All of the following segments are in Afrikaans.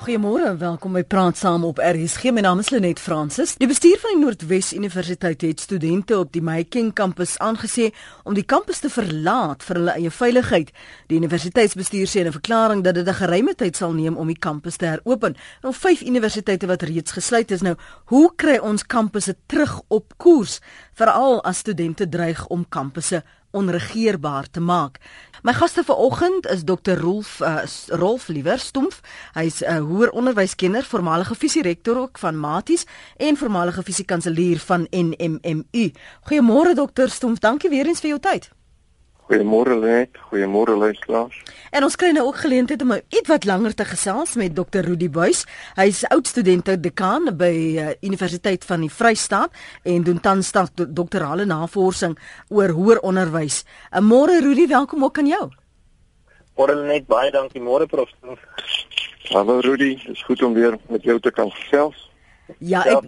Goeiemôre en welkom by Praat Saam op RSG. My naam is Lenet Fransis. Die bestuur van die Noordwes Universiteit het studente op die Making kampus aangesê om die kampus te verlaat vir hulle eie veiligheid. Die universiteitsbestuur sê in 'n verklaring dat dit 'n geruime tyd sal neem om die kampus te heropen. Nou vyf universiteite wat reeds gesluit is nou, hoe kry ons kampusse terug op koers, veral as studente dreig om kampusse onregeerbaar te maak. My gaste vanoggend is Dr. Rolf uh, Rolf Liewer Stompf. Hy's 'n uh, hoër onderwyskenner, voormalige visierektor ook van Maties en voormalige fisiekanselier van NMMU. Goeiemôre Dr. Stompf, dankie weer eens vir jou tyd. Goeiemôre Lenet, goeiemôre luisteraars. En ons kry nou ook geleentheid om ietwat langer te gesels met Dr. Rudy Buys. Hy's oud student dekaan by uh, Universiteit van die Vrystaat en doen tans doktorale navorsing oor hoër onderwys. 'n uh, Môre Rudy, welkom ook aan jou. Môre Lenet, baie dankie môre prof. Hallo Rudy, dit is goed om weer met jou te kan gesels. Ja, ek,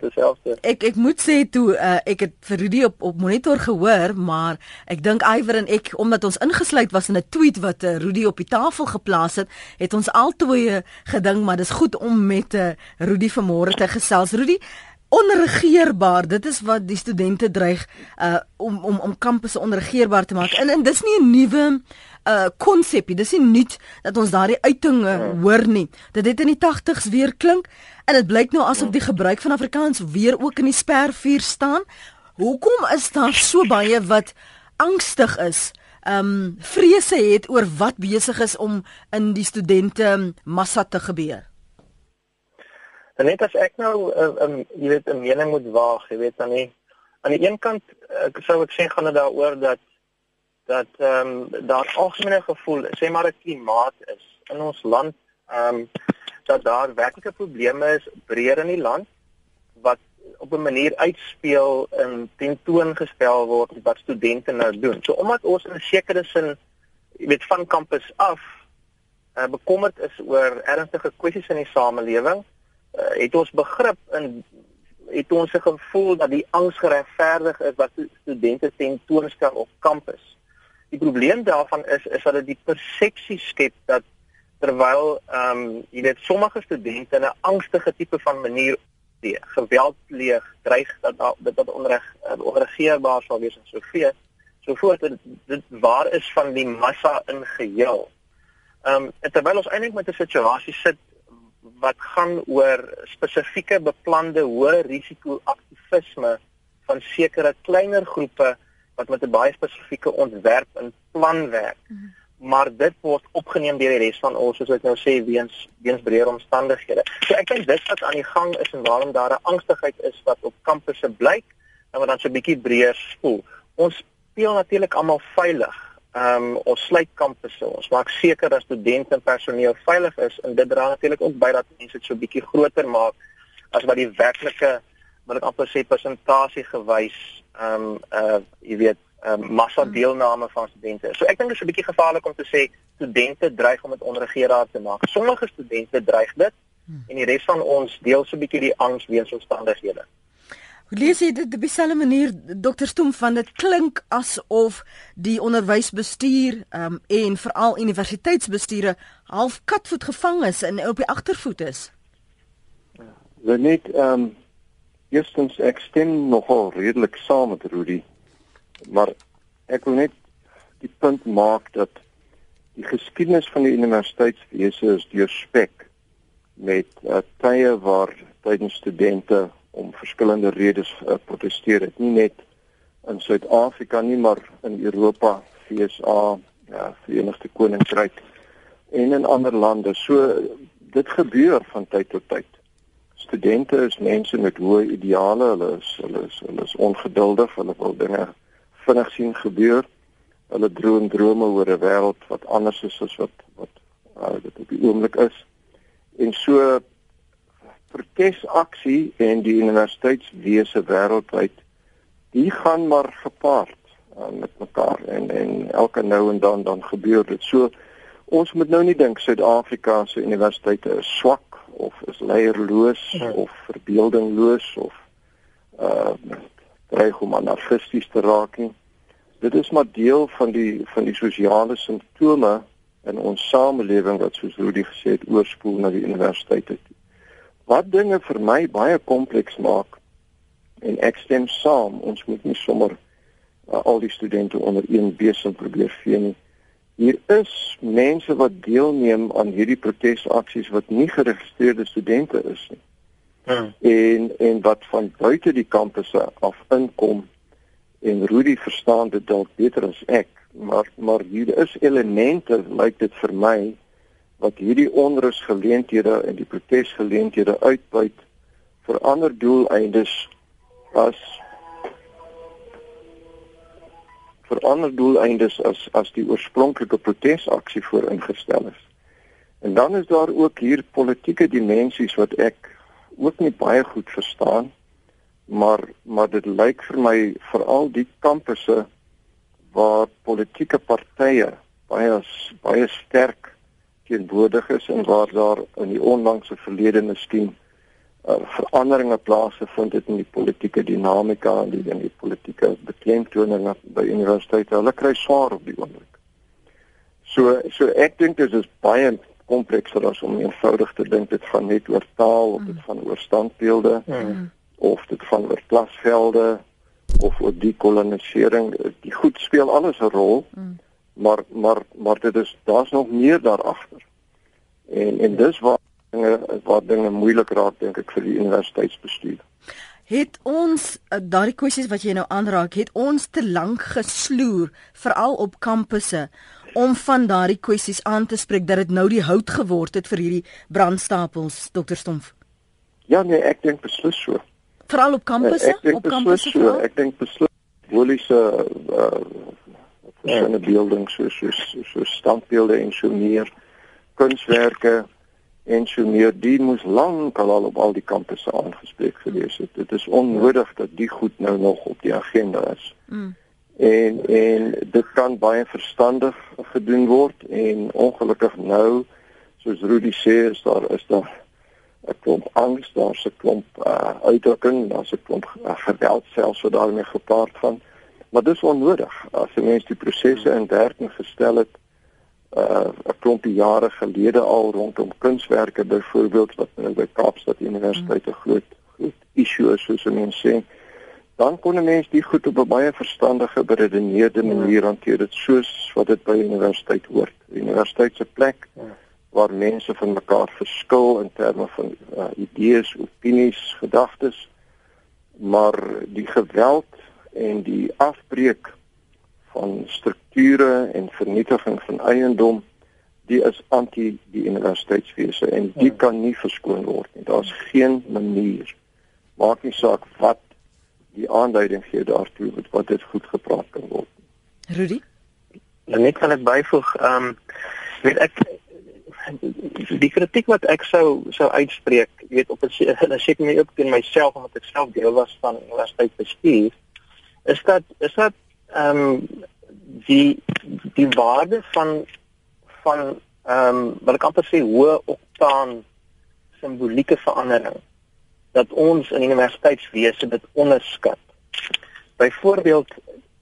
ek ek moet sê toe uh, ek het vir Rudy op op monitor gehoor, maar ek dink Iwer en ek omdat ons ingesluit was in 'n tweet wat uh, Rudy op die tafel geplaas het, het ons altoe gedink maar dis goed om met uh, Rudy vanmôre te gesels. Rudy onregeerbaar. Dit is wat die studente dreig uh om om om kampusse onregeerbaar te maak. En en dis nie 'n nuwe uh konsepie. Dis nie nuut dat ons daardie uiting uh, hoor nie. Dit het in die 80's weer klink en dit blyk nou asof die gebruik van Afrikaans weer ook in die spervuur staan. Hoekom is daar so baie wat angstig is? Um vrese het oor wat besig is om in die studente massa te gebeur. En net as ek nou 'n uh, um, jy weet 'n mening moet waag, jy weet dan nie aan die een kant ek sou ek sê gaan dit daaroor dat dat ehm um, daar algemene gevoel, sê maar 'n klimaat is in ons land ehm um, dat daar werklike probleme is breër in die land wat op 'n manier uitspeel en tentoongestel word wat studente nou doen. So omdat ons in 'n sekere sin jy weet van kampus af uh, bekommerd is oor ernstige kwessies in die samelewing, uh, het ons begrip in het ons se gevoel dat die angs geregverdig is wat studente tentoonstel op kampus. Die probleem daarvan is is dat dit die persepsie skep dat terwyl ehm um, jy weet sommige studente 'n angstige tipe van manier die geweld pleeg, dreig dat dit dat onreg uh, onregeerbaar sal wees en so voort. So voort dit, dit waar is van die massa in geheel. Ehm um, terwyl ons eintlik met 'n situasie sit wat gaan oor spesifieke beplande hoë risiko aktivisme van sekere kleiner groepe wat met 'n baie spesifieke ontwerp en plan werk. Mm -hmm. Maar dit word opgeneem deur die res van ons soos ek nou sê weens weens breër omstandighede. So ek dink dit wat aan die gang is en waarom daar 'n angstigheid is wat op kampusse blyk en wat dan so 'n bietjie breër spoel. Ons speel natuurlik almal veilig Ehm um, ons sluit kampusse. Ons maak seker dat studente en personeel veilig is en dit dra natuurlik ook by dat mense dit so bietjie groter maak as wat die werklike wat ek amper sê persentasie gewys ehm um, uh jy weet um, massa deelname van studente. So ek dink dit is 'n bietjie gevaarlik om te sê studente dreig om dit onregeerbaar te maak. Sommige studente dreig dit en die res van ons deel so 'n bietjie die angs weens omstandighede. Hoe lees jy dit op dieselfde manier Dr. Stoom van dit klink asof die onderwysbestuur um, en veral universiteitsbestuure half katvoet gevang is en op die agtervoet is. Ja, net ehm um, eerstens ek stem nogal redelik saam met Rudy. Maar ek wil net die punt maak dat die geskiedenis van die universiteitswese is deurspek met uh, tye waar tydens studente om verskillende redes uh, proteseer het nie net in Suid-Afrika nie maar in Europa, VSA, ja, Verenigde Koninkryk en in ander lande. So dit gebeur van tyd tot tyd. Studente is mense met hoë ideale, hulle is hulle is hulle is ongeduldig, hulle wil dinge vinnig sien gebeur. Hulle droom drome oor 'n wêreld wat anders is as wat wat uh, dit op die oomblik is. En so protesaksie en die universiteitswese wêreldwyd die gaan maar gepaard uh, met mekaar en en elke nou en dan dan gebeur dit. So ons moet nou nie dink Suid-Afrika se universiteite is swak of is leierloos ja. of verbeeldingloos of uh dreig om anarchisties te raak nie. Dit is maar deel van die van die sosiale simptome in ons samelewing wat soos Rudy gesê het oorspoel na die universiteite toe. Wat dinge vir my baie kompleks maak en ek stem saam, ons moet nie sommer uh, al die studente onder een besem probeer vee nie. Hier is mense wat deelneem aan hierdie protesaksies wat nie geregistreerde studente is nie. Hmm. En en wat van buite die kampusse af inkom en Rudy verstaan dit dalk beter as ek, maar maar hier is elemente lyk dit vir my wat hierdie onrusgeleenthede en die protesgeleenthede uitbuit vir ander doeleindes as vir ander doeleindes as as die oorspronklike protesaksie vooringestel is. En dan is daar ook hier politieke dimensies wat ek ook nie baie goed verstaan maar maar dit lyk vir my veral die kampusse waar politieke partye baie baie sterk teenwoordig is en waar daar in die onlangse verlede miskien uh, veranderinge plaasgevind het in die politieke dinamika en die in die politieke beklemtoning by universiteite hulle kry swaar op die oomblik. So so ek dink dit is baie komplekser as om eenvoudig te dink dit gaan net oor taal of dit mm. van oor standbeelde. Mm of dit van oor klasvelde of oor die kolonisering die goed speel alles 'n rol mm. maar maar maar dit is daar's nog meer daar agter en en dis waar dinge waar dinge moeilik raak dink ek vir die universiteitsbestuur. Het ons uh, daardie kwessies wat jy nou aanraak het ons te lank gesloer veral op kampusse om van daardie kwessies aan te spreek dat dit nou die hout geword het vir hierdie brandstapels dokter Stomf? Ja nee ek dink beslis so. Veral op kampusse op kampusse so, ek dink beslis simboliese uh en die beelding so so so standbeelde en so meer kunswerke en so meer die moes lank al op al die kampusse aangespreek gewees het dit is onnodig dat die goed nou nog op die agenda is mm. en en dit kan baie verstandig gedoen word en ongelukkig nou soos Rudy sê is daar is daar 'n klomp angs, daar's 'n klomp uh, uitdrukking, daar's 'n klomp uh, geweld selfs wat daarmee gepaard gaan. Maar dis onnodig. As 'n mens die prosesse in werking gestel het uh 'n klomp jare gelede al rondom kunswerke byvoorbeeld wat nou by Kaapstad Universiteit 'n groot groot issue is soos mense sê, dan kon 'n mens die goed op 'n baie verstandige, beredeneerde manier hanteer, dit soos wat dit by universiteit hoort. Universiteit se plek ja. waar mense van mekaar verskil in terme van uh, idees, opinies, gedagtes, maar die geweld en die afbreek van strukture en vernietiging van eiendom die is anti die universiteitswese en die ja. kan nie verskoon word nie. Daar's geen manier. Maak nie saak wat die aanduiding gee daartoe wat dit goed gepraat kan word. Rudy? Net kan ek byvoeg, ehm um, weet ek die kritiek wat ek sou sou uitspreek, weet op 'n seker nie ook teen myself omdat ek self deel was van universiteit bestuur, is dat is dat ehm um, die die waarde van van ehm um, wat ek amper sê hoë oktaan simbolieke verandering dat ons in universiteitswese dit onderskat. Byvoorbeeld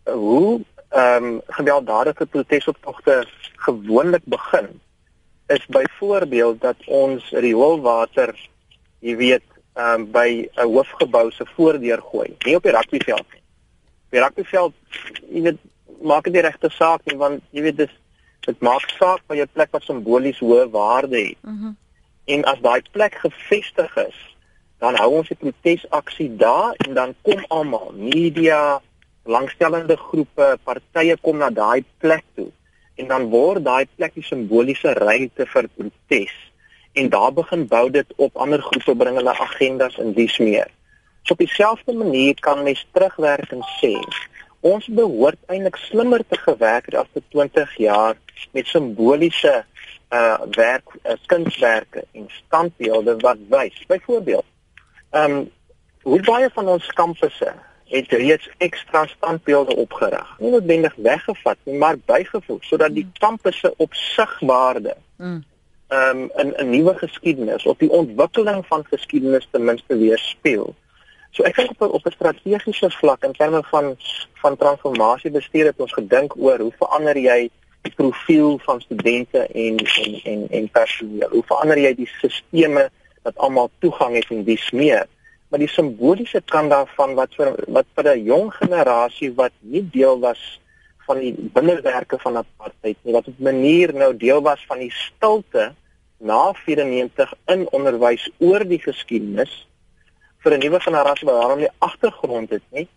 hoe ehm um, gewelddadige protesoptogte gewoonlik begin is byvoorbeeld dat ons rioolwater, jy weet, um, by 'n hoofgebou se voordeur gooi, nie op die rugbyveld nie. Op die rugbyveld, jy weet, maak dit die regte saak nie want jy weet dis dit maak saak waar jou plek wat simbolies hoë waarde het. Mm -hmm. En as daai plek gefestig is, dan hou ons 'n protesaksie daar en dan kom almal, media, belangstellende groepe, partye kom na daai plek toe en dan word daai plek die simboliese ruimte vir protes en daar begin bou dit op ander groepe bring hulle agendas en dis meer. So op dieselfde manier kan mens terugwerk en sê ons behoort eintlik slimmer te gewerk het afte 20 jaar met simboliese uh werk uh, kunswerke en standbeelde wat wys. Byvoorbeeld, ehm um, hoe baie van ons kampusse het reeds ekstra standbeelde opgerig. Nie noodwendig weggevat nie, maar bygevoeg sodat die kampusse mm. op sigwaarde mm. ehm um, 'n 'n nuwe geskiedenis of die ontwikkeling van geskiedenis ten minste weer speel. So ek dink op 'n op 'n strategiese vlak in terme van van transformasie bestuur het ons gedink oor hoe verander jy die profiel van studente en en en en personeel? Hoe verander jy die sisteme dat almal toegang het en dis meer? Maar die simboliese kant daarvan wat vir wat vir 'n jong generasie wat nie deel was van die binnewerke van apartheid nie, wat op 'n manier nou deel was van die stilte na 94 in onderwys oor die geskiedenis vir 'n nuwe generasie wat daarom nie agtergrond het nie?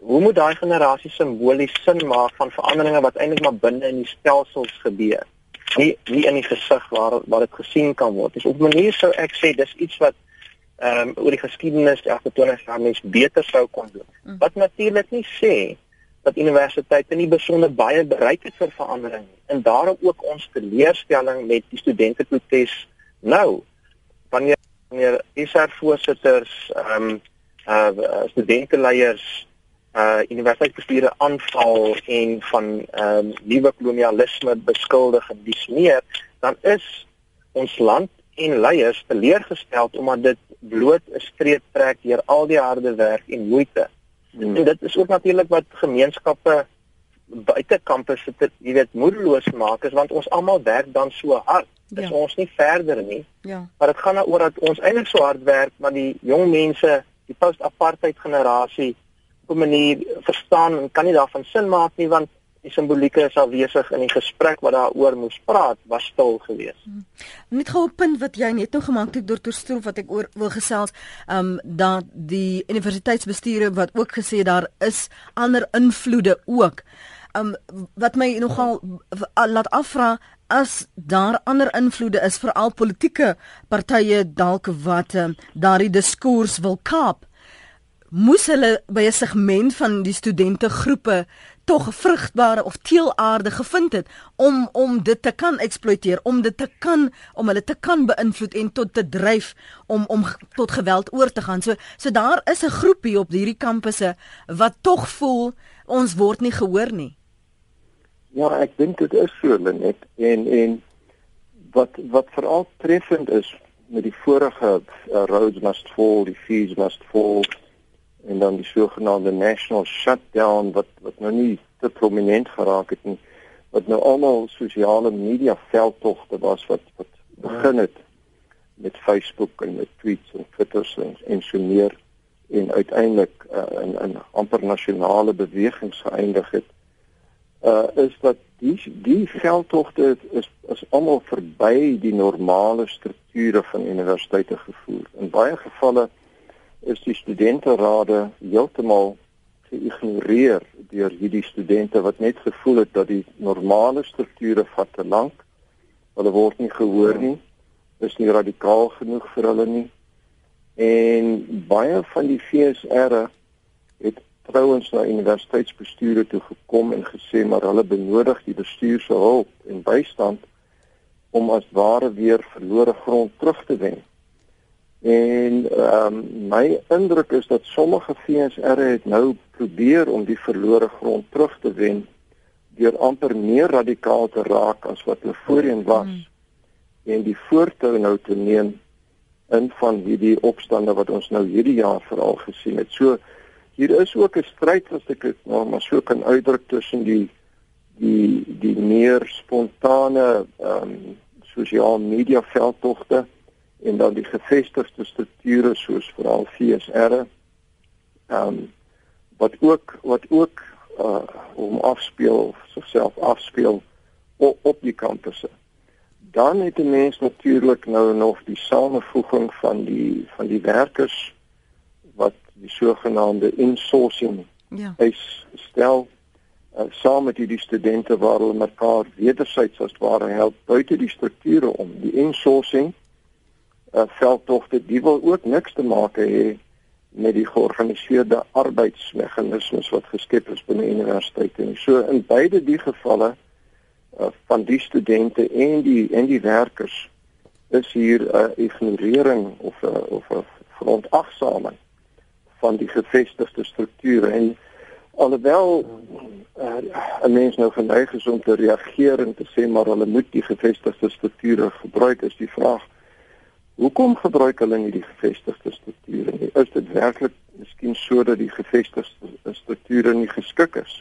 Hoe moet daai generasie simbolies sin maak van veranderinge wat eintlik maar binne in die stelsels gebeur? Nie nie in die gesig waar waar dit gesien kan word. Dis op 'n manier sou ek sê dis iets wat ehm um, oor die geskiedenis agter 20 jaar mens beter sou kon doen. Mm. wat natuurlik nie sê dat universiteite nie besonder baie bereid is vir verandering en daarom ook ons teleurstelling met die studente protes nou. Wanneer wanneer ISR voorsitters ehm um, uh studenteleiers uh universiteitsbestuure aanval en van ehm um, nuwe kolonialisme beskuldig en dis meer dan is ons land en leiers teleurgestel omdat dit bloot 'n streep trek deur al die harde werk en moeite. Hmm. En dit is ook natuurlik wat gemeenskappe buite kampus sit, jy weet, moedeloos maak is want ons almal werk dan so hard. Dis ja. ons nie verder nie. Ja. Maar dit gaan daaroor dat ons eintlik so hard werk maar die jong mense, die post-apartheid generasie op 'n manier verstaan en kan nie daarvan sin maak nie want die simbolieke is afwesig in die gesprek wat daaroor moes praat was stil geweest. Hmm. Net gou 'n punt wat jy net nou gemaak het deur Torstroef wat ek oor wil gesels, ehm um, dat die universiteitsbestuure wat ook gesê daar is ander invloede ook. Um, wat my nogal laat afvra as daar ander invloede is veral politieke partye dalk wat um, daardie diskurs wil kaap moes hulle by 'n segment van die studente groepe tog vrugbare of teelaarde gevind het om om dit te kan eksploiteer, om dit te kan om hulle te kan beïnvloed en tot te dryf om om tot geweld oor te gaan. So so daar is 'n groepie op hierdie kampusse wat tog voel ons word nie gehoor nie. Ja, ek dink dit is so net en en wat wat veral treffend is met die vorige uh, roads must fall, die fees must fall en dan die sogenaamde national shutdown wat wat nou nie te prominent geraak het nie wat nou almal sosiale media veldtogte was wat wat begin het met Facebook en met tweets en Twitter en, en so meer en uiteindelik uh, in in amper nasionale bewegings geëindig het uh is dat die die veldtogte is is almal verby die normale strukture van universiteite gevoer in baie gevalle is die studenterade heeltemal geïgnoreer deur hierdie studente wat net gevoel het dat die normale strukture vat te lank. Hulle word nie gehoor nie. Is nie radikaal genoeg vir hulle nie. En baie van die VSR het trouens na universiteitsbestuure toe gekom en gesê maar hulle benodig die bestuur se hulp en bystand om as ware weer verlore grond terug te wen. En ehm um, my indruk is dat sommige VSR het nou probeer om die verlore grond terug te wen deur amper meer radikaal te raak as wat hulle voorheen was mm. en die voortou nou te neem in van hierdie opstande wat ons nou hierdie jaar veral gesien het. So hier is ook 'n stryd as ek dit nou maar so kan uitdruk tussen die die die meer spontane ehm um, sosiale media veldtogte en dan die gevestigde strukture soos veral VSR ehm um, wat ook wat ook uh om afspeel self afspeel op, op die kampusse. Dan het die mens natuurlik nou nog die samevoeging van die van die werkers die sogenaamde insourcing ja. is stel uh, saam met die studente waar hulle mekaar wederzijds as ware help buite die strukture om die insourcing uh, veldtogte die wil ook niks te maak hê met die georganiseerde arbeidsmeganismes wat geskep is binne universiteite nie. So in beide die gevalle uh, van die studente en die en die werkers is hier 'n uh, ignorering of 'n uh, of 'n verontagsaming van die gevestigde strukture en alhoewel uh, 'n mens nou geneig is om te reageer en te sê maar hulle moet die gevestigde strukture gebruik is die vraag Hoekom gebruik hulle nie die gevestigde strukture nie? Is dit werklik miskien sodat die gevestigde strukture nie geskik is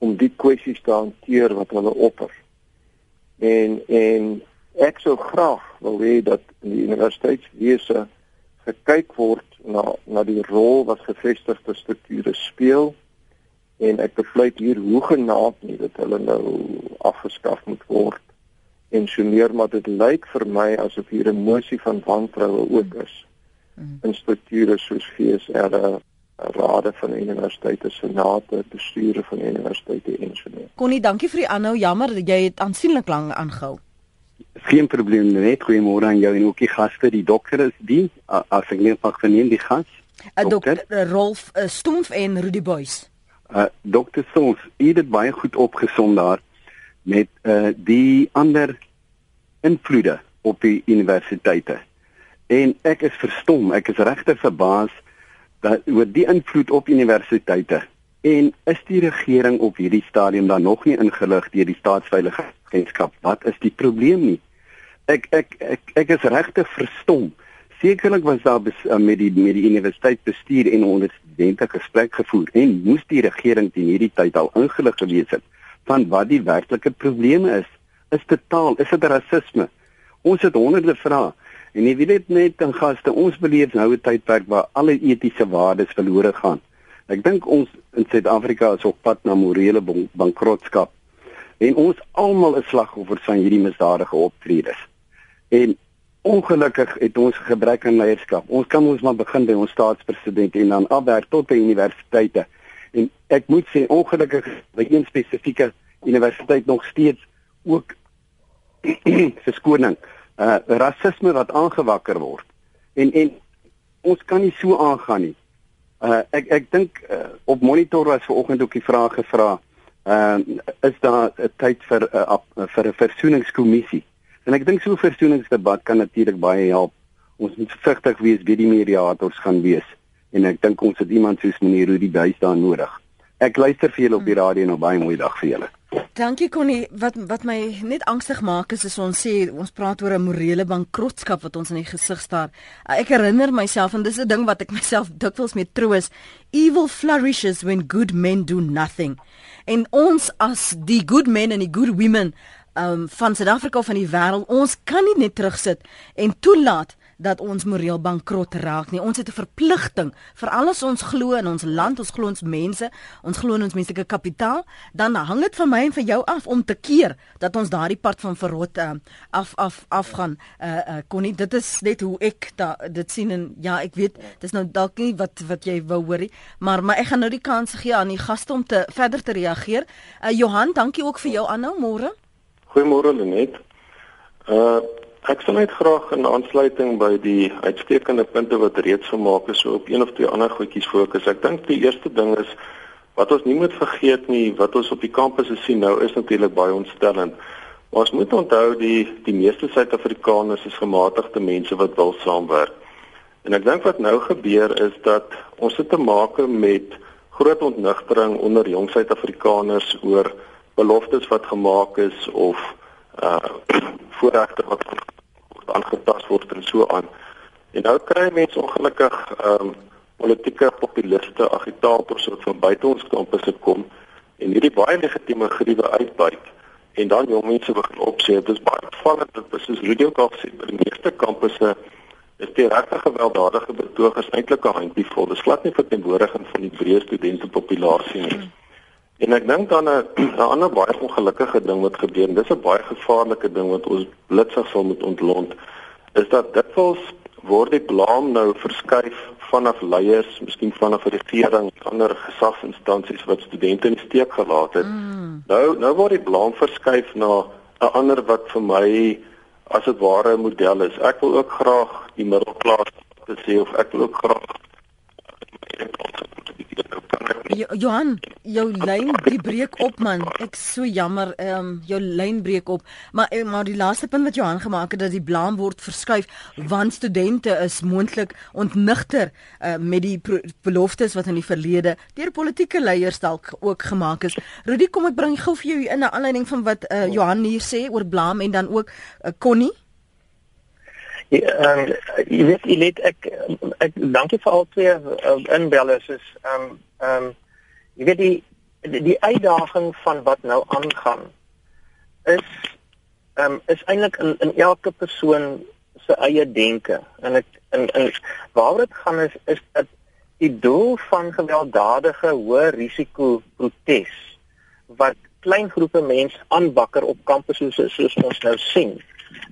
om die kwessies te hanteer wat hulle opper. En en ek sou graag wil hê dat in die universiteitswese gekyk word na na die rol wat gevestigde strukture speel en ek bepleit hier hoe genaamd nie dat hulle nou afgeskaf moet word en so meer maar dit lyk vir my asof hier 'n emosie van wantroue ook is mm. in strukture soos FSR rade van universiteite senate bestuure van universiteite en so meer. Connie, dankie vir die aanhou. Jammer jy het aansienlik lank aangehou. Geen probleem net. Goeiemôre aan jou en ook die gaste. Die dokter is die as ek net mag verneem die gas. Uh, dokter uh, Rolf uh, Stoomf en Rudy Boys. Uh dokter Stoomf, u het baie goed opgesom daar met uh die ander invloede op die universiteite. En ek is verstom, ek is regtig verbaas dat oor die invloed op universiteite. En is die regering op hierdie stadium dan nog nie ingelig deur die staatsveiligheidsagentskap? Wat is die probleem nie? Ek ek ek ek is regtig verstom. Sekerlik was daar bes, uh, met die met die universiteit bestuur en onder studente gesprek gevoer en moes die regering teen hierdie tyd al ingelig gewees het van wat die werklike probleme is. Is dit taal? Is dit rasisme? Ons het honderde vrae en jy weet net in gaste ons beleef nou 'n tydperk waar alle etiese waardes verlore gaan. Ek dink ons in Suid-Afrika is op pad na morele bankrotskap. En ons almal is slagoffers van hierdie misdadige optredes. En ongelukkig het ons gebrek aan leierskap. Ons kan ons maar begin by ons staatspresident en dan afwerk tot by universiteite. En ek moet sê ongelukkig by een spesifieke universiteit nog steeds ook verskoning uh rasisme wat aangewakker word. En en ons kan nie so aangaan nie. Uh ek ek dink uh, op monitor was vanoggend ook die vraag gevra. Ehm uh, is daar 'n tyd vir 'n uh, vir 'n versoeningskommissie? En ek dink so 'n versoeningsdebat kan natuurlik baie help. Ons moet versigtig wees wie die mediators gaan wees. En ek dink ons het iemand soos meneer Rudy Buys daar nodig. Ek luister vir julle op die radio en 'n baie mooi dag vir julle. Dankie Connie. Wat wat my net angstig maak is as ons sê ons praat oor 'n morele bankrotskap wat ons in die gesig staar. Ek herinner myself en dis 'n ding wat ek myself dikwels mee troos. Evil flourishes when good men do nothing. En ons as die good men en die good women um, van Suid-Afrika van die wêreld, ons kan nie net terugsit en toelaat dat ons moreel bankrot raak nie. Ons het 'n verpligting vir alles ons glo in ons land, ons glo ons mense, ons glo ons menslike kapitaal, dan hang dit van my en vir jou af om te keer dat ons daardie part van verrot uh, af af afgaan. Uh uh Connie, dit is net hoe ek da, dit sien en ja, ek weet dis nou dalk nie wat wat jy wou hoorie, maar maar ek gaan nou die kans gee aan die gaste om te verder te reageer. Uh Johan, dankie ook vir jou aanhou môre. Goeiemôre Lenet. Uh Ek sal net graag in aansluiting by die uitstekende punte wat reeds gemaak is so op een of twee ander goedjies fokus. Ek dink die eerste ding is wat ons nie moet vergeet nie, wat ons op die kampusse sien nou is natuurlik baie ontstellend. Maar ons moet onthou die die meeste Suid-Afrikaners is gematigde mense wat wil saamwerk. En ek dink wat nou gebeur is dat ons het te maak met groot ontnigtering onder jong Suid-Afrikaners oor beloftes wat gemaak is of uh voorregte wat aangetast word en so aan. En nou kry mense ongelukkig ehm um, politieke populiste, agitators wat van buite ons kampusse kom en hierdie baie legitieme geriewe uitbuit en dan jong mense begin opsê dit is baie vallend dat soos Rudy ook al sê by die meeste kampusse is die regte gewelddadige betogers eintlik 'n handjievol. Dit slaat nie verteenwoordiging van die breë studentepopulasie nie. Hmm. En ek dink dan 'n 'n ander baie ongelukkige ding wat gebeur en dis 'n baie gevaarlike ding wat ons blitsig sal moet ontlont is dat dit vals word die blame nou verskuif vanaf leiers, miskien vanaf die regering, ander gesagsinstansies wat studente in steek gelaat het. Mm. Nou nou word die blame verskuif na 'n ander wat vir my as dit ware 'n model is. Ek wil ook graag die middelklas sê of ek wil ook graag Johan, jou lyn die breek op man. Ek so jammer, ehm um, jou lyn breek op. Maar eh, maar die laaste punt wat Johan gemaak het dat die blaam word verskuif want studente is moontlik ontnigter uh, met die beloftes wat in die verlede deur politieke leiers dalk ook gemaak is. Rudy, kom ek bring gou vir jou in 'n aanleiding van wat uh, Johan hier sê oor blaam en dan ook uh, Connie Ehm jy weet jy net ek ek dankie vir al twee uh, inbellers is ehm um, ehm um, jy weet die die, die uitdaging van wat nou aangaan is ehm um, is eintlik in in elke persoon se eie denke en ek in in waaroor dit gaan is is dat die doel van gewelddadige hoë risiko protes wat klein groepe mense aanbakker op kampusse soos soos ons nou sien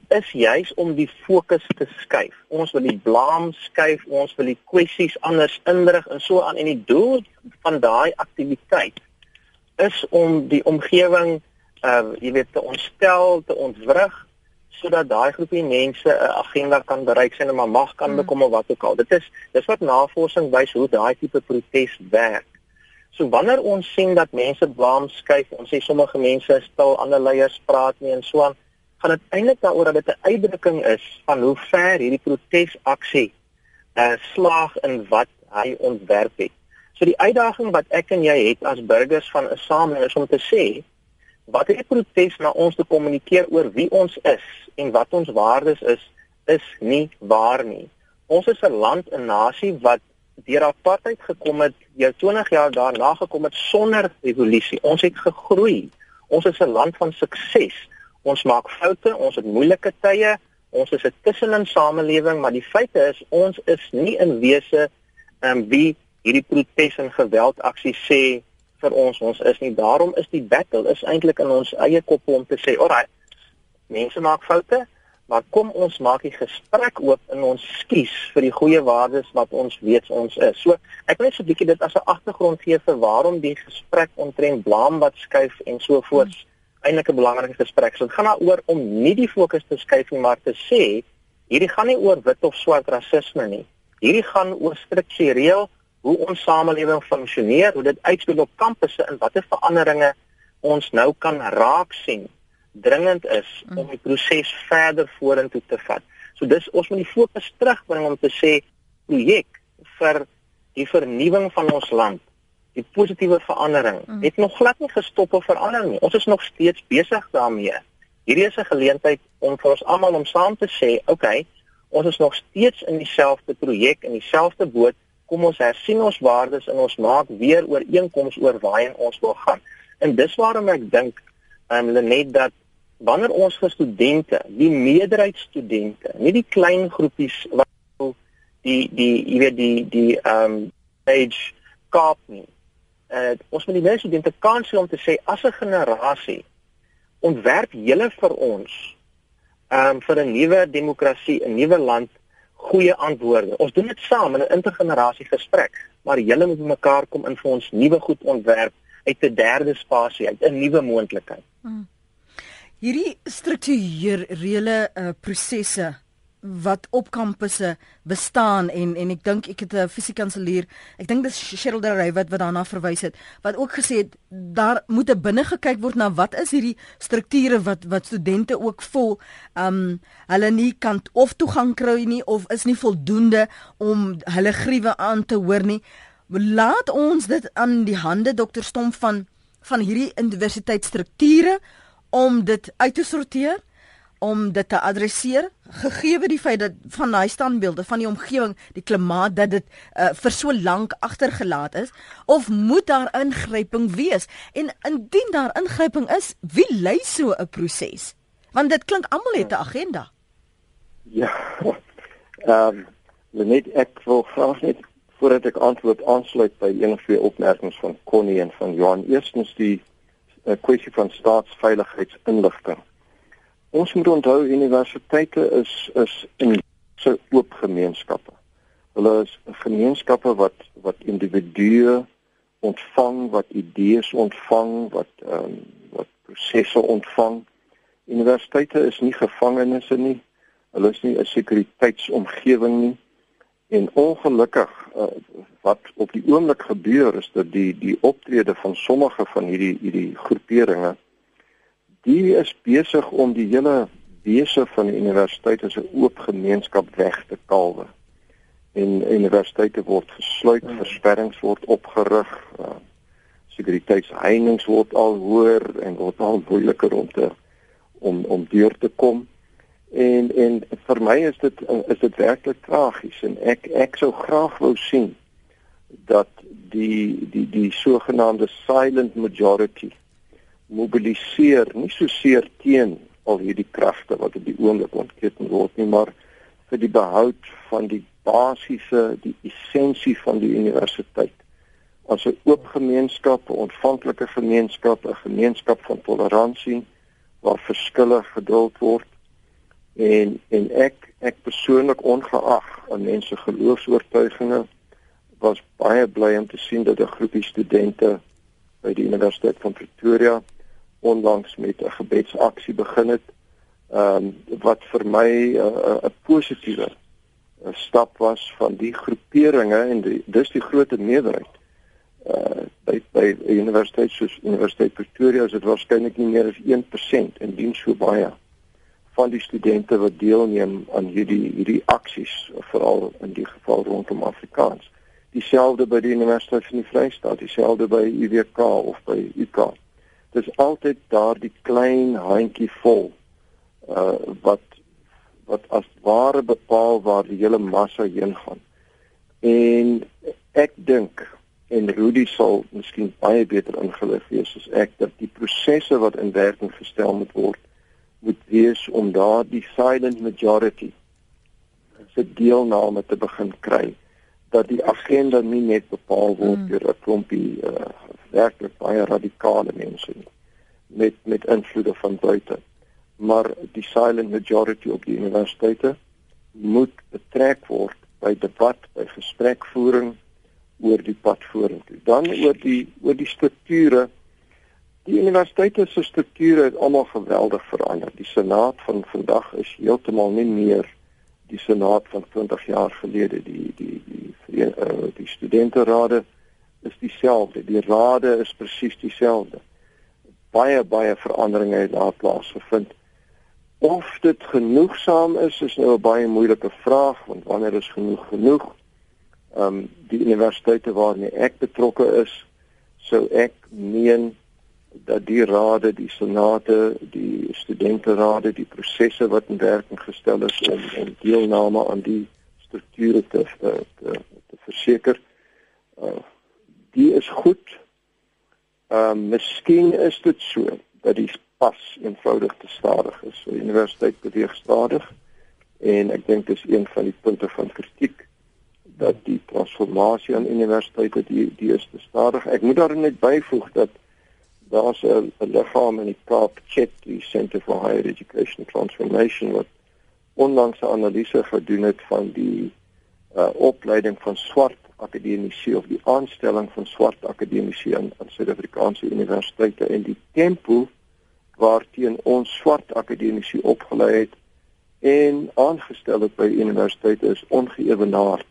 is juis om die fokus te skuif. Ons wil die blame skuif, ons wil die kwessies anders indrig en so aan en die doel van daai aktiwiteit is om die omgewing uh jy weet te ontstel, te ontwrig sodat daai groepie mense 'n uh, agenda kan bereik sien en maar mag kan hmm. bekom of wat ook al. Dit is dis wat navorsing wys hoe daai tipe protes werk. So wanneer ons sien dat mense blame skuif, ons sê sommige mense stil, ander leiers praat nie en so aan, gaan dit eintlik daaroor dat dit 'n uitdrukking is van hoe ver hierdie protesaksie uh slaag in wat hy ontwerp het. So die uitdaging wat ek en jy het as burgers van 'n samelewing is om te sê wat hierdie protes na ons te kommunikeer oor wie ons is en wat ons waardes is, is nie waar nie. Ons is 'n land, 'n nasie wat deur apartheid gekom het, jou 20 jaar daarna gekom het sonder revolusie. Ons het gegroei. Ons is 'n land van sukses. Ons maak foute, ons het moeilike tye, ons is 'n tussenin samelewing, maar die feit is ons is nie in wese ehm um, wie hierdie protes en geweldaksie sê vir ons ons is nie daarom is die battle is eintlik in ons eie kop om te sê alraai mense maak foute maar kom ons maak die gesprek oop in ons skies vir die goeie waardes wat ons weet ons is so ek wil net so 'n bietjie dit as 'n agtergrond gee vir waarom die gesprek omtrent blame wat skuif en so voorts hmm. Eintlik 'n belangrike gesprek so dit gaan daaroor om nie die fokus te skuif nie maar te sê hierdie gaan nie oor wit of swart rasisme nie hierdie gaan oor struktureel hoe ons samelewing funksioneer, hoe dit uitspeel op kampusse en watter veranderinge ons nou kan raak sien dringend is mm. om die proses verder vorentoe te vat. So dis ons moet die fokus terugbring om te sê projek vir die vernuwing van ons land, die positiewe verandering mm. het nog glad nie gestop of verander nie. Ons is nog steeds besig daarmee. Hierdie is 'n geleentheid om vir ons almal om saam te sê, oké, okay, ons is nog steeds in dieselfde projek en dieselfde boot kom ons hersien ons waardes en ons maak weer ooreenkomste oor waarheen ons wil gaan. En dis waarom ek dink ehm um, net dat wanneer ons vir studente, die meerderheid studente, nie die klein groepies wat die die jy weet die die ehm um, age gap nie. Uh, ons moet die meeste studente kans gee om te sê as 'n generasie ontwerp julle vir ons um, vir 'n nuwe demokrasie, 'n nuwe land goeie antwoorde. Ons doen dit saam in 'n intergenerasie gesprek, maar julle moet mekaar kom in vir ons nuwe goed ontwerp uit 'n derde spasie, uit 'n nuwe moontlikheid. Hmm. Hierdie strukturele uh, prosesse wat op kampusse bestaan en en ek dink ek het 'n fisiekanselier ek dink dis Cheryl Derry wat wat daarna verwys het wat ook gesê het daar moet binne gekyk word na wat is hierdie strukture wat wat studente ook vol um hulle nie kan of toegang kry nie of is nie voldoende om hulle griewe aan te hoor nie. Laat ons dit aan die hande dokter Stomp van van hierdie universiteitsstrukture om dit uit te sorteer om dit te adresseer gegee die feit dat van daai standbeelde van die omgewing die klimaat dat dit uh, vir so lank agtergelaat is of moet daar ingryping wees? En indien daar ingryping is wie lei so 'n proses? Want dit klink almal het 'n agenda. Ja. Ehm um, net ek wil graag net voordat ek antwoord aansluit by een of twee opmerkings van Connie en van Johan. Eerstens die uh, kwessie van staatsveiligheidsinligting Ons moet onthou universiteite is is in so oop gemeenskappe. Hulle is gemeenskappe wat wat individue ontvang, wat idees ontvang, wat ehm um, wat prosesse ontvang. Universiteite is nie gevangenisse nie. Hulle is nie 'n sekuriteitsomgewing nie. En ongelukkig uh, wat op die oomblik gebeur is dat die die optrede van sommige van hierdie hierdie groeperinge die is besig om die hele wese van die universiteit as 'n oop gemeenskap weg te kalwe. En universiteite word gesluit, hmm. versperrings word opgerig, uh, sekuriteitsheininge word al hoër en word al moeiliker om te om om deur te kom. En en vir my is dit is dit werklik tragies en ek ek sou graag wou sien dat die die die sogenaamde silent majority mobiliseer nie so seer teen al hierdie kragte wat op die oomblik ontketen word nie maar vir die behoud van die basiese die essensie van die universiteit. As 'n oop gemeenskap, 'n ontvanklike gemeenskap, 'n gemeenskap van toleransie waar verskille geduld word. En en ek ek persoonlik ongeag aan mense geloofs-oortuigings was baie bly om te sien dat 'n groepie studente by die Universiteit van Pretoria onlangs met 'n gebedsaksie begin het. Ehm um, wat vir my 'n uh, 'n positiewe stap was van die groeperinge en die, dis die groot meerderheid. Uh by by die Universiteit soos Universiteit Pretoria is dit waarskynlik nie meer as 1% en dien so baie van die studente wat deelneem aan hierdie hierdie aksies veral in die geval rondom Afrikaans dieselfde by die Universiteit van die Vrystaat, dieselfde by UWK of by UK. Dit is altyd daardie klein handjie vol uh wat wat as ware bepaal waar die hele massa heen gaan. En ek dink en Rudy sal miskien baie beter ingelig wees as ek dat die prosesse wat in werking gestel moet word moet wees om daardie silent majority se deelname te begin kry dat die agenda nie net bepaal word mm. deur 'n klompie uh, werklik baie radikale mense nie met met invloede van buite. Maar die silent majority op die universiteite moet betrek word by debat by gesprekvoering oor die pad vorentoe. Dan oor die oor die strukture. Die universiteite se strukture het almal geweldig verander. Die senaat van vandag is heeltemal nie meer die senaat van 20 jaar gelede die die die die, uh, die studenterade is dieselfde. Die rade is presies dieselfde. Baie baie veranderinge het daar plaasgevind. Of dit genoegsaam is is nou 'n baie moeilike vraag want wanneer is genoeg genoeg? Ehm um, die universiteite waarmee ek betrokke is sou ek meen dat die rade, die senate, die studenterade, die prosesse wat in werking gestel is om om deelname aan die strukture te te, te, te verseker. Uh die is goed. Ehm uh, miskien is dit so dat die pas eenvoudig te stadig is. Die universiteit beweeg stadig en ek dink dis een van die punte van kritiek dat die transformasie aan universiteite die die is te stadig. Ek moet daar net byvoeg dat daar's 'n liggaam in die Kaap, CHET, die Center for Higher Education Transformation wat onlangs 'n analise gedoen het van die uh, opleiding van swart akademici of die aanstelling van swart akademici aan aan Suid-Afrikaanse universiteite en die tempo waarteen ons swart akademici opgelei het en aangestel het by universiteite is ongeëwenaard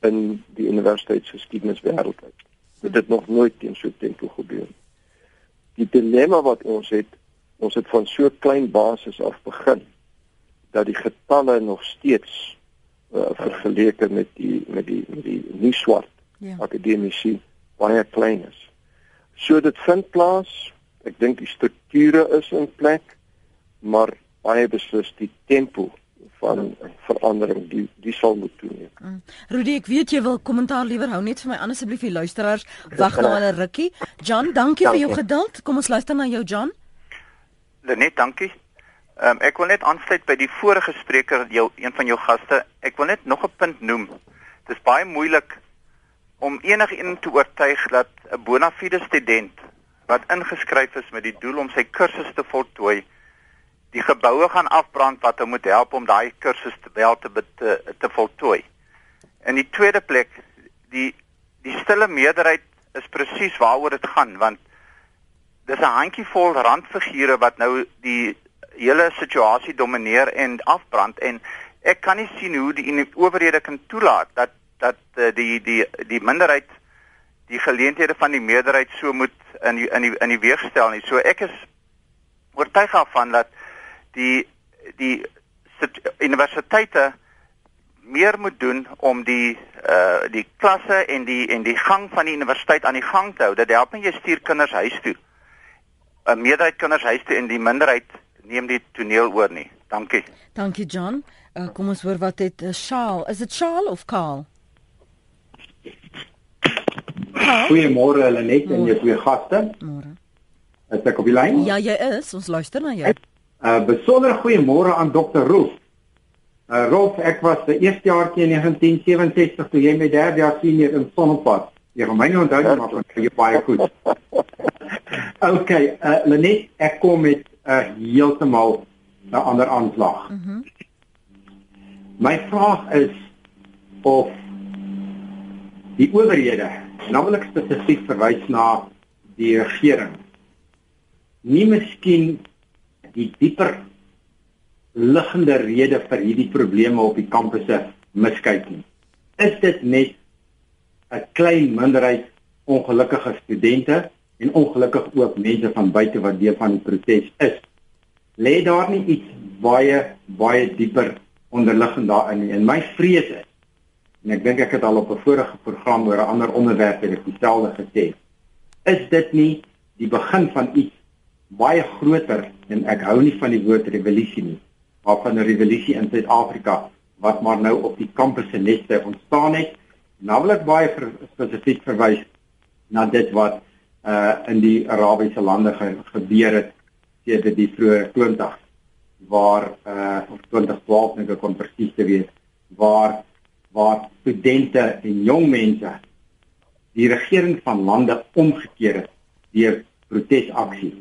in die universiteitsgeskiedenis wêreldwyd. Dit het nog nooit teen so tempo gebeur nie die dilemma wat ons het, ons het van so klein basis af begin dat die getalle nog steeds uh, vergeleke met die met die met die nie swart ja. akademici baie klein is. So dit vind plaas. Ek dink die strukture is in plek, maar baie beslis die tempo van verandering die die sal moet toeneem. Mm. Rudy, ek weet jy wil kommentaar liewer hou net vir my anders asseblief die luisteraars wag nou aan 'n rukkie. John, dankie, dankie vir jou geduld. Kom ons luister na jou John. Lenet, dankie. Um, ek wil net aansluit by die vorige spreker, jou een van jou gaste. Ek wil net nog 'n punt noem. Dit is baie moeilik om enigiemand te oortuig dat 'n bona fide student wat ingeskryf is met die doel om sy kursus te voltooi die geboue gaan afbrand wat hom moet help om daai kursus te wel te, te te voltooi. In die tweede plek die die stille meerderheid is presies waaroor dit gaan want dis 'n handjievol randfigure wat nou die hele situasie domineer en afbrand en ek kan nie sien hoe die owerhede kan toelaat dat dat uh, die die die minderheid die geleenthede van die meerderheid so moet in die, in die in die weeg stel nie. So ek is oortuig daarvan dat die die universiteite meer moet doen om die uh die klasse en die en die gang van die universiteit aan die gang te hou. Dit help nie jy stuur kinders huis toe. 'n Meerderheid kinders huis toe en die minderheid neem die toneel oor nie. Dankie. Dankie John. Uh, kom ons hoor wat het uh, Shaal. Is dit Shaal of Kaal? Goeiemôre Lenet en jou twee gaste. Môre. Is ek op die lyn? Ja, jy is. Ons luister na jou. Uh besonder goeiemôre aan Dr. Rolf. Uh Rolf, ek was die eerste jaar in 1967 toe jy my derde jaar senior in Sonnepad. Jy gaan my nie onthou nie, maar van jy baie goed. okay, uh Lenet, ek kom met 'n uh, heeltemal 'n ander aanslag. Mm my vraag is of die owerhede, naamlik spesifiek verwys na die regering, nie miskien die dieper liggende rede vir hierdie probleme op die kampusse miskyk nie. Is dit net 'n klein minderheid ongelukkige studente en ongelukkig ook mense van buite wat deel van die protes is? Lê daar nie iets baie baie dieper onderliggend daarin nie? En my vrees is en ek dink ek het al op 'n vorige program oor 'n ander onderwerp het ek dieselfde gesê. Is dit nie die begin van iets baie groter en ek hou nie van die woord revolusie nie, maar van 'n revolusie in Suid-Afrika wat maar nou op die kampusse neste ontstaan het. Naamlik baie ver, spesifiek verwys na dit wat uh in die Arabiese lande ge, gebeur het sedert die vroeë 20 waar uh of 2012 net kon presies te wees waar waar studente en jong mense die regering van lande omgekeer het deur protesaksie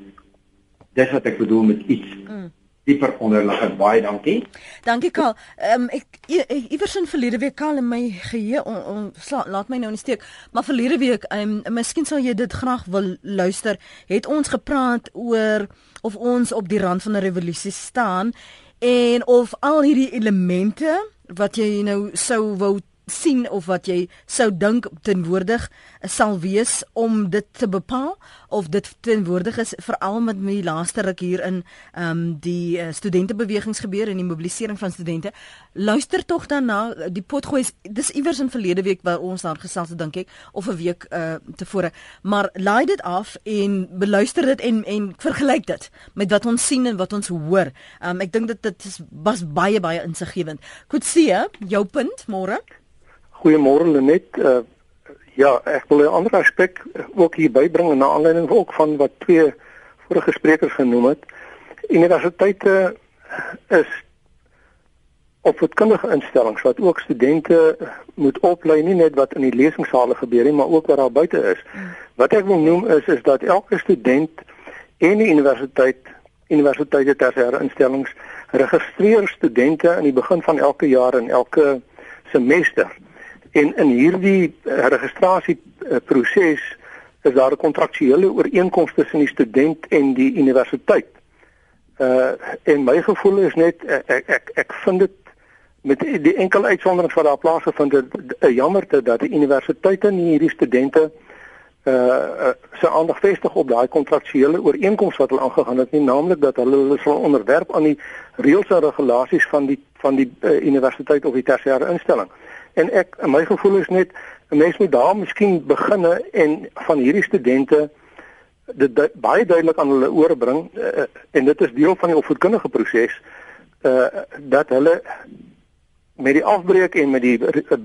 dis wat ek bedoel met iets mm. dieper onderliggend baie dankie. Dankie Karl. Um, ek iewers in verlede week Karl in my geheue on, on, sla, laat my nou nie steek. Maar verlede week um, miskien sal jy dit graag wil luister het ons gepraat oor of ons op die rand van 'n revolusie staan en of al hierdie elemente wat jy nou sou wou sien of wat jy sou dink tenwoordig sal wees om dit te bepaal of dit tenwoordig is veral met my laaste ruk hier in ehm um, die uh, studentebewegings gebeur en die mobilisering van studente. Luister tog dan na die potgooi dis iewers in verlede week waar ons daar gesels het dink ek of 'n week uh, tevore. Maar laai dit af en beluister dit en en vergelyk dit met wat ons sien en wat ons hoor. Um, ek dink dit dit is was baie baie insiggewend. Kutsie jou punt môre Goeiemôre Lenet. Uh, ja, ek wil 'n ander aspek ook hier bybring na aanleiding ook van wat twee vorige sprekers genoem het. Universiteite is opvoedkundige instellings wat ook studente moet oplei nie net wat in die lesingsale gebeur nie, maar ook wat daar buite is. Wat ek wil noem is is dat elke student en die universiteit universiteite tersiêre instellings registreer studente aan die begin van elke jaar en elke semester. En in hierdie eh, registrasieproses is daar 'n kontraktuele ooreenkoms tussen die student en die universiteit. Uh en my gevoel is net eh, ek ek ek vind dit met die enkel uitsondering wat daar plaasgevind het 'n jammerte dat die universiteite nie hierdie studente uh se aandag vestig op daai kontraktuele ooreenkoms wat hulle aangegaan het nie naamlik dat hulle hulle sal onderwerp aan die reëls en regulasies van die van die uh, universiteit of die tersiêre instelling. Uh En ek my gevoel is net 'n mens moet daar miskien beginne en van hierdie studente dit du baie duidelik aan hulle ore bring uh, en dit is deel van die opvoedkundige proses uh dat hulle met die afbreek en met die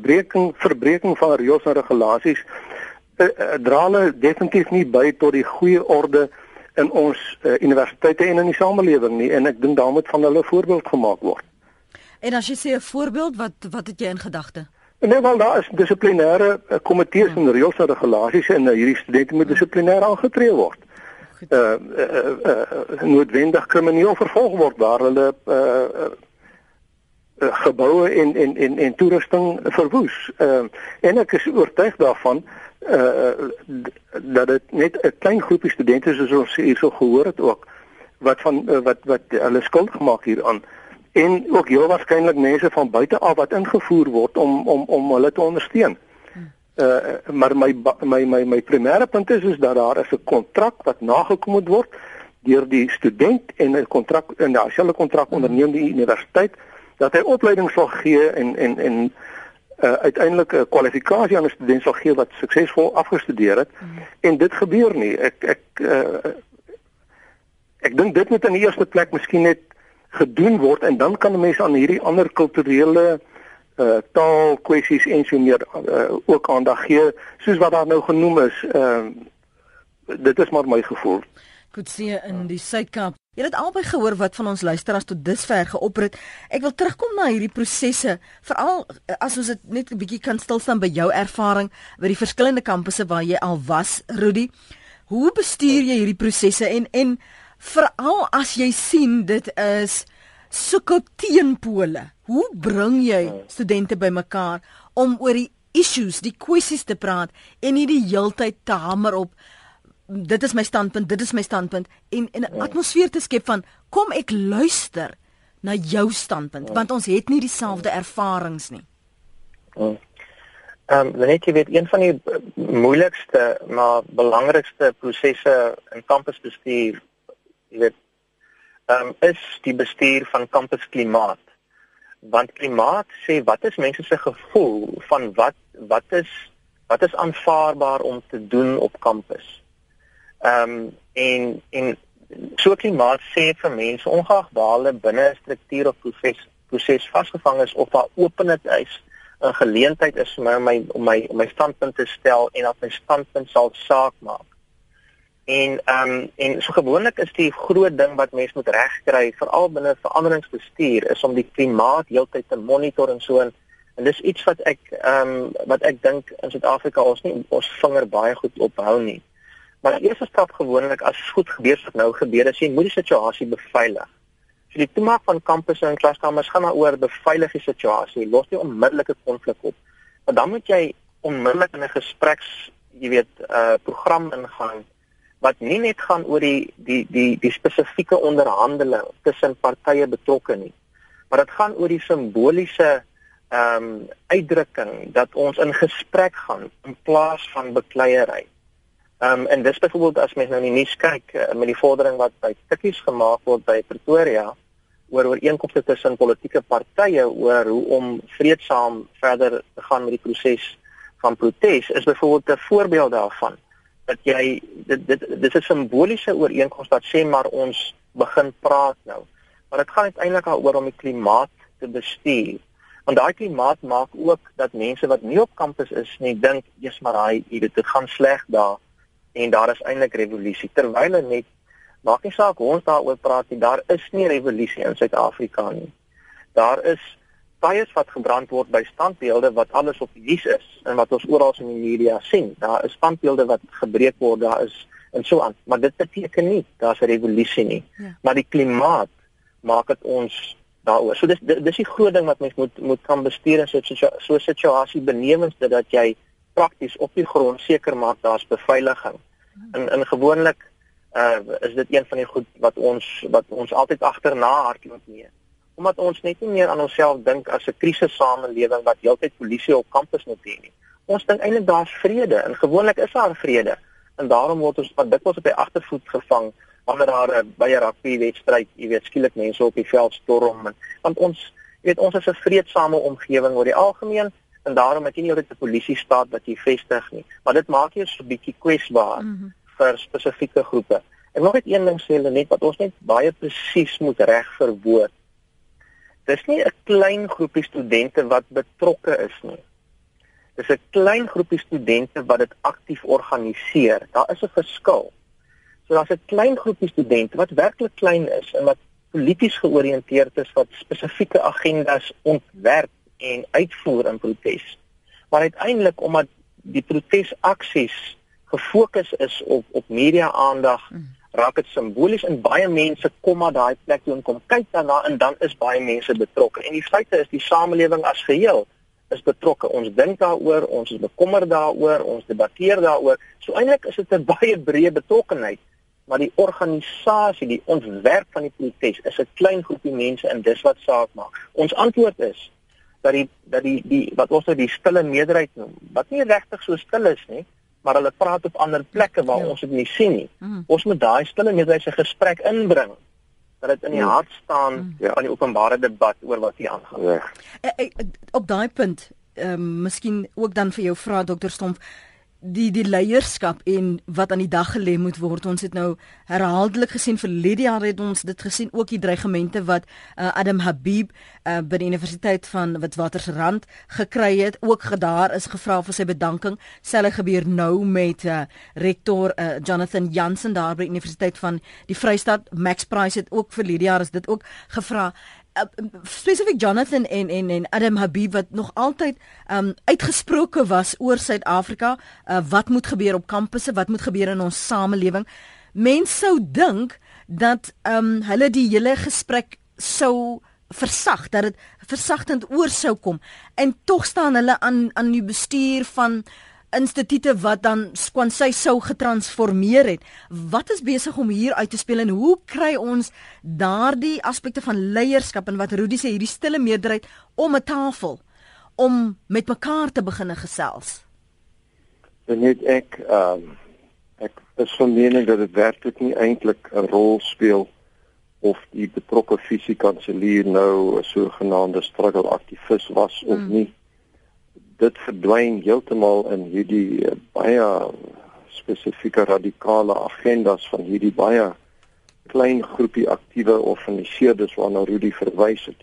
breking verbreeking van reëls en regulasies uh, uh, dra hulle definitief nie by tot die goeie orde in ons uh, universiteite en in die samelewing nie en ek dink daar moet van hulle voorbeeld gemaak word. En as jy sê 'n voorbeeld, wat wat het jy in gedagte? Nee, wel daar is dissiplinêre uh, komitees en reëls en regulasies en uh, hierdie studente moet dissiplinêr aangetree word. Uh, uh, uh, uh noodwendig krimineel vervolg word waar hulle uh, uh, uh geboue en en en en toerusting verwoes. Uh, en ek is oortuig daarvan uh dat dit net 'n klein groepie studente soos ons hierso gehoor het ook wat van uh, wat wat hulle skuld gemaak hieraan en ook heel waarskynlik mense van buite af wat ingevoer word om om om hulle te ondersteun. Uh maar my my my my primêre punt is is dat daar is 'n kontrak wat nagekom moet word deur die student en 'n kontrak en dieselfde kontrak onderneem die universiteit dat hy opleiding sal gee en en en uh uiteindelik 'n kwalifikasie aan 'n student sal gee wat suksesvol afgestudeer het mm. en dit gebeur nie. Ek ek uh ek dink dit moet in die eerste plek miskien net gedoen word en dan kan mense aan hierdie ander kulturele uh taal kwessies en so meer uh, ook aandag gee soos wat daar nou genoem is. Ehm uh, dit is maar my gevoel. Goed sien in die Suid-Kaap. Jy het albei gehoor wat van ons luisteraars tot dusver geopper het. Ek wil terugkom na hierdie prosesse, veral uh, as ons dit net 'n bietjie kan stil staan by jou ervaring by die verskillende kampusse waar jy al was, Rudy. Hoe bestuur jy hierdie prosesse en en veral as jy sien dit is sulke teenpole. Hoe bring jy studente bymekaar om oor die issues, die kwessies te praat en nie die heeltyd te hamer op dit is my standpunt, dit is my standpunt en en 'n ja. atmosfeer te skep van kom ek luister na jou standpunt ja. want ons het nie dieselfde ervarings nie. Ja. Ehm um, net jy weet een van die moeilikste maar belangrikste prosesse in kampusbestuur jy weet um, is die bestuur van kampusklimaat. Want klimaat sê wat is mense se gevoel van wat wat is wat is aanvaarbaar om te doen op kampus. Ehm um, en en so klimaat sê vir mense ongeag waar hulle binne 'n struktuur of proses proses vasgevang is of waar openheid is 'n geleentheid is vir my om my om my, my standpunt te stel en dat my standpunt sal saak maak. En ehm um, en so gewoonlik is die groot ding wat mense moet regkry veral binne veranderingsbestuur is om die klimaat heeltyd te monitor en so en, en dis iets wat ek ehm um, wat ek dink in Suid-Afrika ons nie ons vinger baie goed ophou nie. Maar die eerste stap gewoonlik as goed gebeur wat nou gebeur is jy moet die situasie beveilig. So die toemaak van kampusse en klaskamers gaan maar oor beveilig die situasie, los nie onmiddellike konflik op. Maar dan moet jy onmiddellik in 'n gespreks, jy weet, 'n uh, program ingaan wat nie net gaan oor die die die die spesifieke onderhandeling tussen partye betrokke nie maar dit gaan oor die simboliese ehm um, uitdrukking dat ons in gesprek gaan in plaas van bekleierery. Ehm um, en dis byvoorbeeld as mens nou in die nuus kyk uh, met die vordering wat by Tikkies gemaak word by Pretoria oor ooreenkomste tussen politieke partye oor hoe om vreedsaam verder te gaan met die proses van protes is byvoorbeeld 'n voorbeeld daarvan dat jy dit dit dis 'n simboliese ooreenkoms wat sê maar ons begin praat nou. Maar dit gaan uiteindelik daaroor om die klimaat te bestuur. Want daai klimaat maak ook dat mense wat nie op kampus is nie dink eers maar hy dit dit gaan sleg daar en daar is eintlik revolusie terwyl net maak nie saak hoe ons daaroor praat nie daar is nie revolusie in Suid-Afrika nie. Daar is tyres wat gebrand word by standbeelde wat alles op die nuus is en wat ons oral in die media sien. Daar is standbeelde wat gebreek word, daar is en so aan. Maar dit beteken nie daar's 'n revolusie nie. Ja. Maar die klimaat maak dit ons daaroor. So dis dis die groot ding wat mens moet moet kan bestuur in so 'n so situasie benewens dit dat jy prakties op die grond seker maak daar's beveiliging. In in gewoonlik uh is dit een van die goed wat ons wat ons altyd agterna hardloop mee omdat ons net nie meer aan onsself dink as 'n krisissamelewing wat heeltyd polisie op kampus moet hê nie. Ons dink eintlik daar's vrede en gewoonlik is daar vrede en daarom word ons wat dikwels op die agtervoet gevang wanneer daar 'n by 'n rugby wedstryd, jy weet, skielik mense op die veld storm en want ons jy weet ons is 'n vredesame omgewing oor die algemeen en daarom het jy nie altyd 'n polisie staat wat jy vestig nie. Maar dit maak jou so 'n bietjie kwesbaar mm -hmm. vir spesifieke groepe. En nog net een ding sê hulle net wat ons net baie presies moet reg verwoord dis nie 'n klein groepie studente wat betrokke is nie. Dis 'n klein groepie studente wat dit aktief organiseer. Daar is 'n verskil. So daar's 'n klein groepie studente wat werklik klein is en wat polities georiënteerd is wat spesifieke agendas ontwerp en uitvoer in protes. Maar uiteindelik omdat die protesaksies gefokus is op op media aandag mm raak dit simbolies en baie mense kom na daai plek toe en kom kyk daarna en dan is baie mense betrokke. En die feite is die samelewing as geheel is betrokke. Ons dink daaroor, ons is bekommerd daaroor, ons debatteer daaroor. So eintlik is dit 'n baie breë betrokkenheid, maar die organisasie, die ontwerp van die protes is 'n klein groepie mense en dis wat saak maak. Ons antwoord is dat die dat die die wat ons nou die stille meerderheid noem, wat nie regtig so stil is nie, maar hulle praat op ander plekke waar ja. ons dit nie sien nie. Mm. Ons moet daai stille meerderheid se gesprek inbring dat dit in die ja. hart staan mm. van die openbare debat oor wat hier aangaan. Ja. E, e, op daai punt, ehm um, miskien ook dan vir jou vra dokter Stomp die die leierskap en wat aan die dag gelê moet word. Ons het nou herhaaldelik gesien vir Lydia het ons dit gesien ook die dreigemente wat uh, Adam Habib uh, by die Universiteit van Witwatersrand gekry het. Ook daar is gevra vir sy bedanking. Selfe gebeur nou met uh, rektor uh, Jonathan Jansen daar by die Universiteit van die Vrystaat. Max Price het ook vir Lydia is dit ook gevra uh, spesifiek Jonathan en en en Adam Habib wat nog altyd um uitgesproke was oor Suid-Afrika, uh, wat moet gebeur op kampusse, wat moet gebeur in ons samelewing. Mense sou dink dat um hulle die hele gesprek sou versag dat dit versagtend oor sou kom en tog staan hulle aan aan die bestuur van instituie wat dan Swansy sou getransformeer het. Wat is besig om hier uit te speel en hoe kry ons daardie aspekte van leierskap en wat Rudy sê hierdie stille meerderheid om 'n tafel om met mekaar te begin gesels? Net ek ehm um, ek is van mening dat dit werklik nie eintlik 'n rol speel of die betrokke fisiekanselier nou 'n sogenaamde struggle aktivis was of hmm. nie dit verdwyn heeltemal in hierdie uh, baie spesifieke radikale agendas van hierdie baie klein groepie aktiewe organiseerders waarna Rudy verwys het.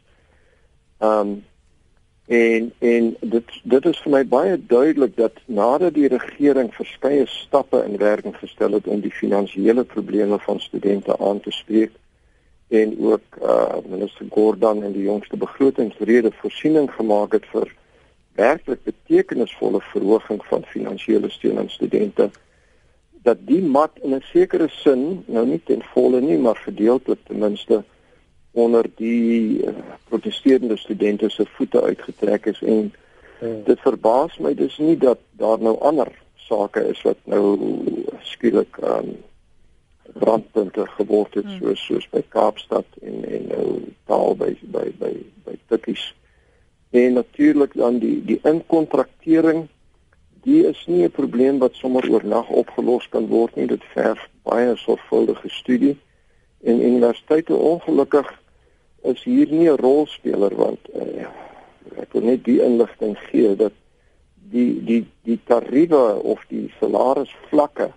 Um en en dit dit is vir my baie duidelik dat nadat die regering verskeie stappe in werking gestel het om die finansiële probleme van studente aan te spreek en ook uh minister Gordon in die jongste begrotingsrede voorsiening gemaak het vir werklik betekenisvolle verhoging van finansiële steun aan studente dat die mat in 'n sekere sin nou nie ten volle nie maar gedeeltelik ten minste onder die uh, protesterende studente se voete uitgetrek is en hmm. dit verbaas my dus nie dat daar nou ander sake is wat nou skielik aan um, brandpunte geword het hmm. soos soos by Kaapstad en en nou taal by by by by Tikkies En natuurlik dan die die inkontraktering, die is nie 'n probleem wat sommer oornag opgelos kan word nie. Dit verg baie sorgvuldige studie. En universiteite ongelukkig is hier nie 'n rolspeler want uh, ek wil net die inligting gee dat die die die tariewe of die salarisvlakke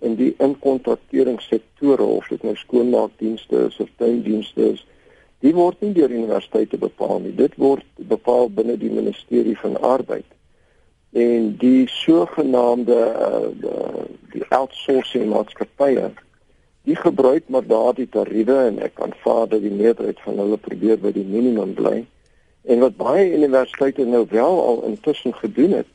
in die inkontrakteringssektore of dit nou skoonmaakdienste is of tuindienste is Die word nie deur universiteite bepaal nie. Dit word bepaal binne die ministerie van arbeid. En die sogenaamde uh, die outsourcing maatskappye, die gebruik maar daardie tariewe en ek aanvaar dat die meerderheid van hulle probeer by die minimum bly. En wat baie universiteite nou wel al intussen gedoen het,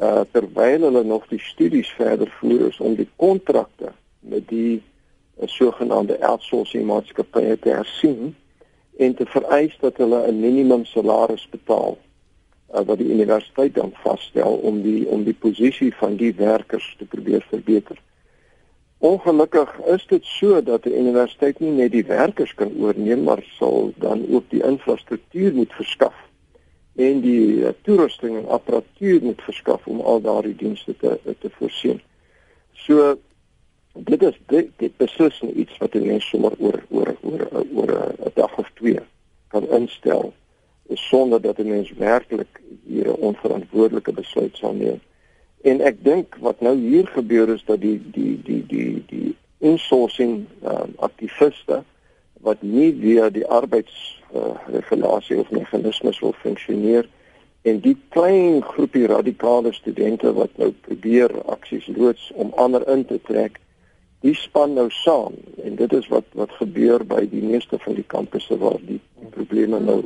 uh terwyl hulle nog die studies verder voer is om die kontrakte met die uh, sogenaamde outsourcing maatskappye te hersien en te vereis dat hulle 'n minimum salaris betaal uh, wat die universiteit dan vasstel om die om die posisie van die werkers te probeer verbeter. Ongelukkig is dit so dat 'n universiteit nie net die werkers kan oorneem maar sal dan ook die infrastruktuur moet verskaf en die uh, toerusting en apparatuur moet verskaf om al daardie dienste te te voorsien. So dit is dit, dit beslis nie iets wat 'n mens sommer oor oor oor oor 'n dag of twee kan instel sonder dat 'n mens werklik hier 'n onverantwoordelike besluit sal neem. En ek dink wat nou hier gebeur is dat die die die die die insourcing uh, aktiviste wat nie via die arbeidsregulasie uh, of meganismes wil funksioneer en die klein groepie radikale studente wat nou probeer aksies loods om ander in te trek die span nou saam en dit is wat wat gebeur by die meeste van die kampusse waar die probleme nou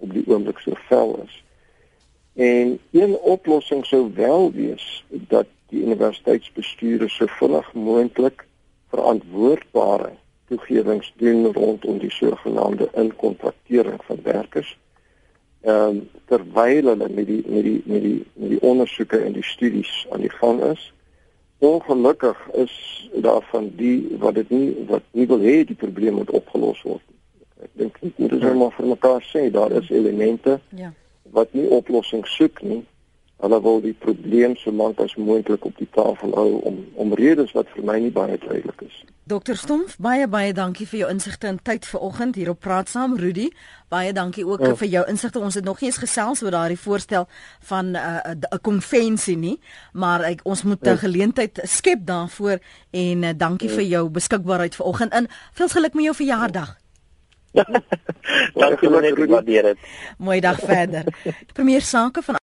op die oomblik so vel is. En een oplossing sou wel wees dat die universiteitsbestuure so vinnig moontlik verantwoordbare toegewings doen rondom die sogenaamde inkontraktering van werkers. Ehm um, terwyl hulle met die met die met die met die ondersoeke en die studies aan die gang is ongelukkig is daarvan die wat dit nie wat nie wil hê die probleem moet opgelos word. Ek dink nie moet ons maar vir mekaar sê daar is elemente ja. wat nie oplossing soek nie hulle wil die probleem so lank as moontlik op die tafel hou om om redes wat vir my nie baie duidelik is. Dokter Stomf, baie baie dankie vir jou insigte en tyd vanoggend hier op Praat Saam Rudy. Baie dankie ook oh. vir jou insigte. Ons het nog nie eens gesels oor daardie voorstel van 'n uh, 'n konvensie nie, maar ek ons moet 'n oh. geleentheid skep daarvoor en uh, dankie oh. vir jou beskikbaarheid vanoggend. In veel geluk met jou verjaardag. dankie, ek waardeer dit. Mooi dag verder. Premier Sake van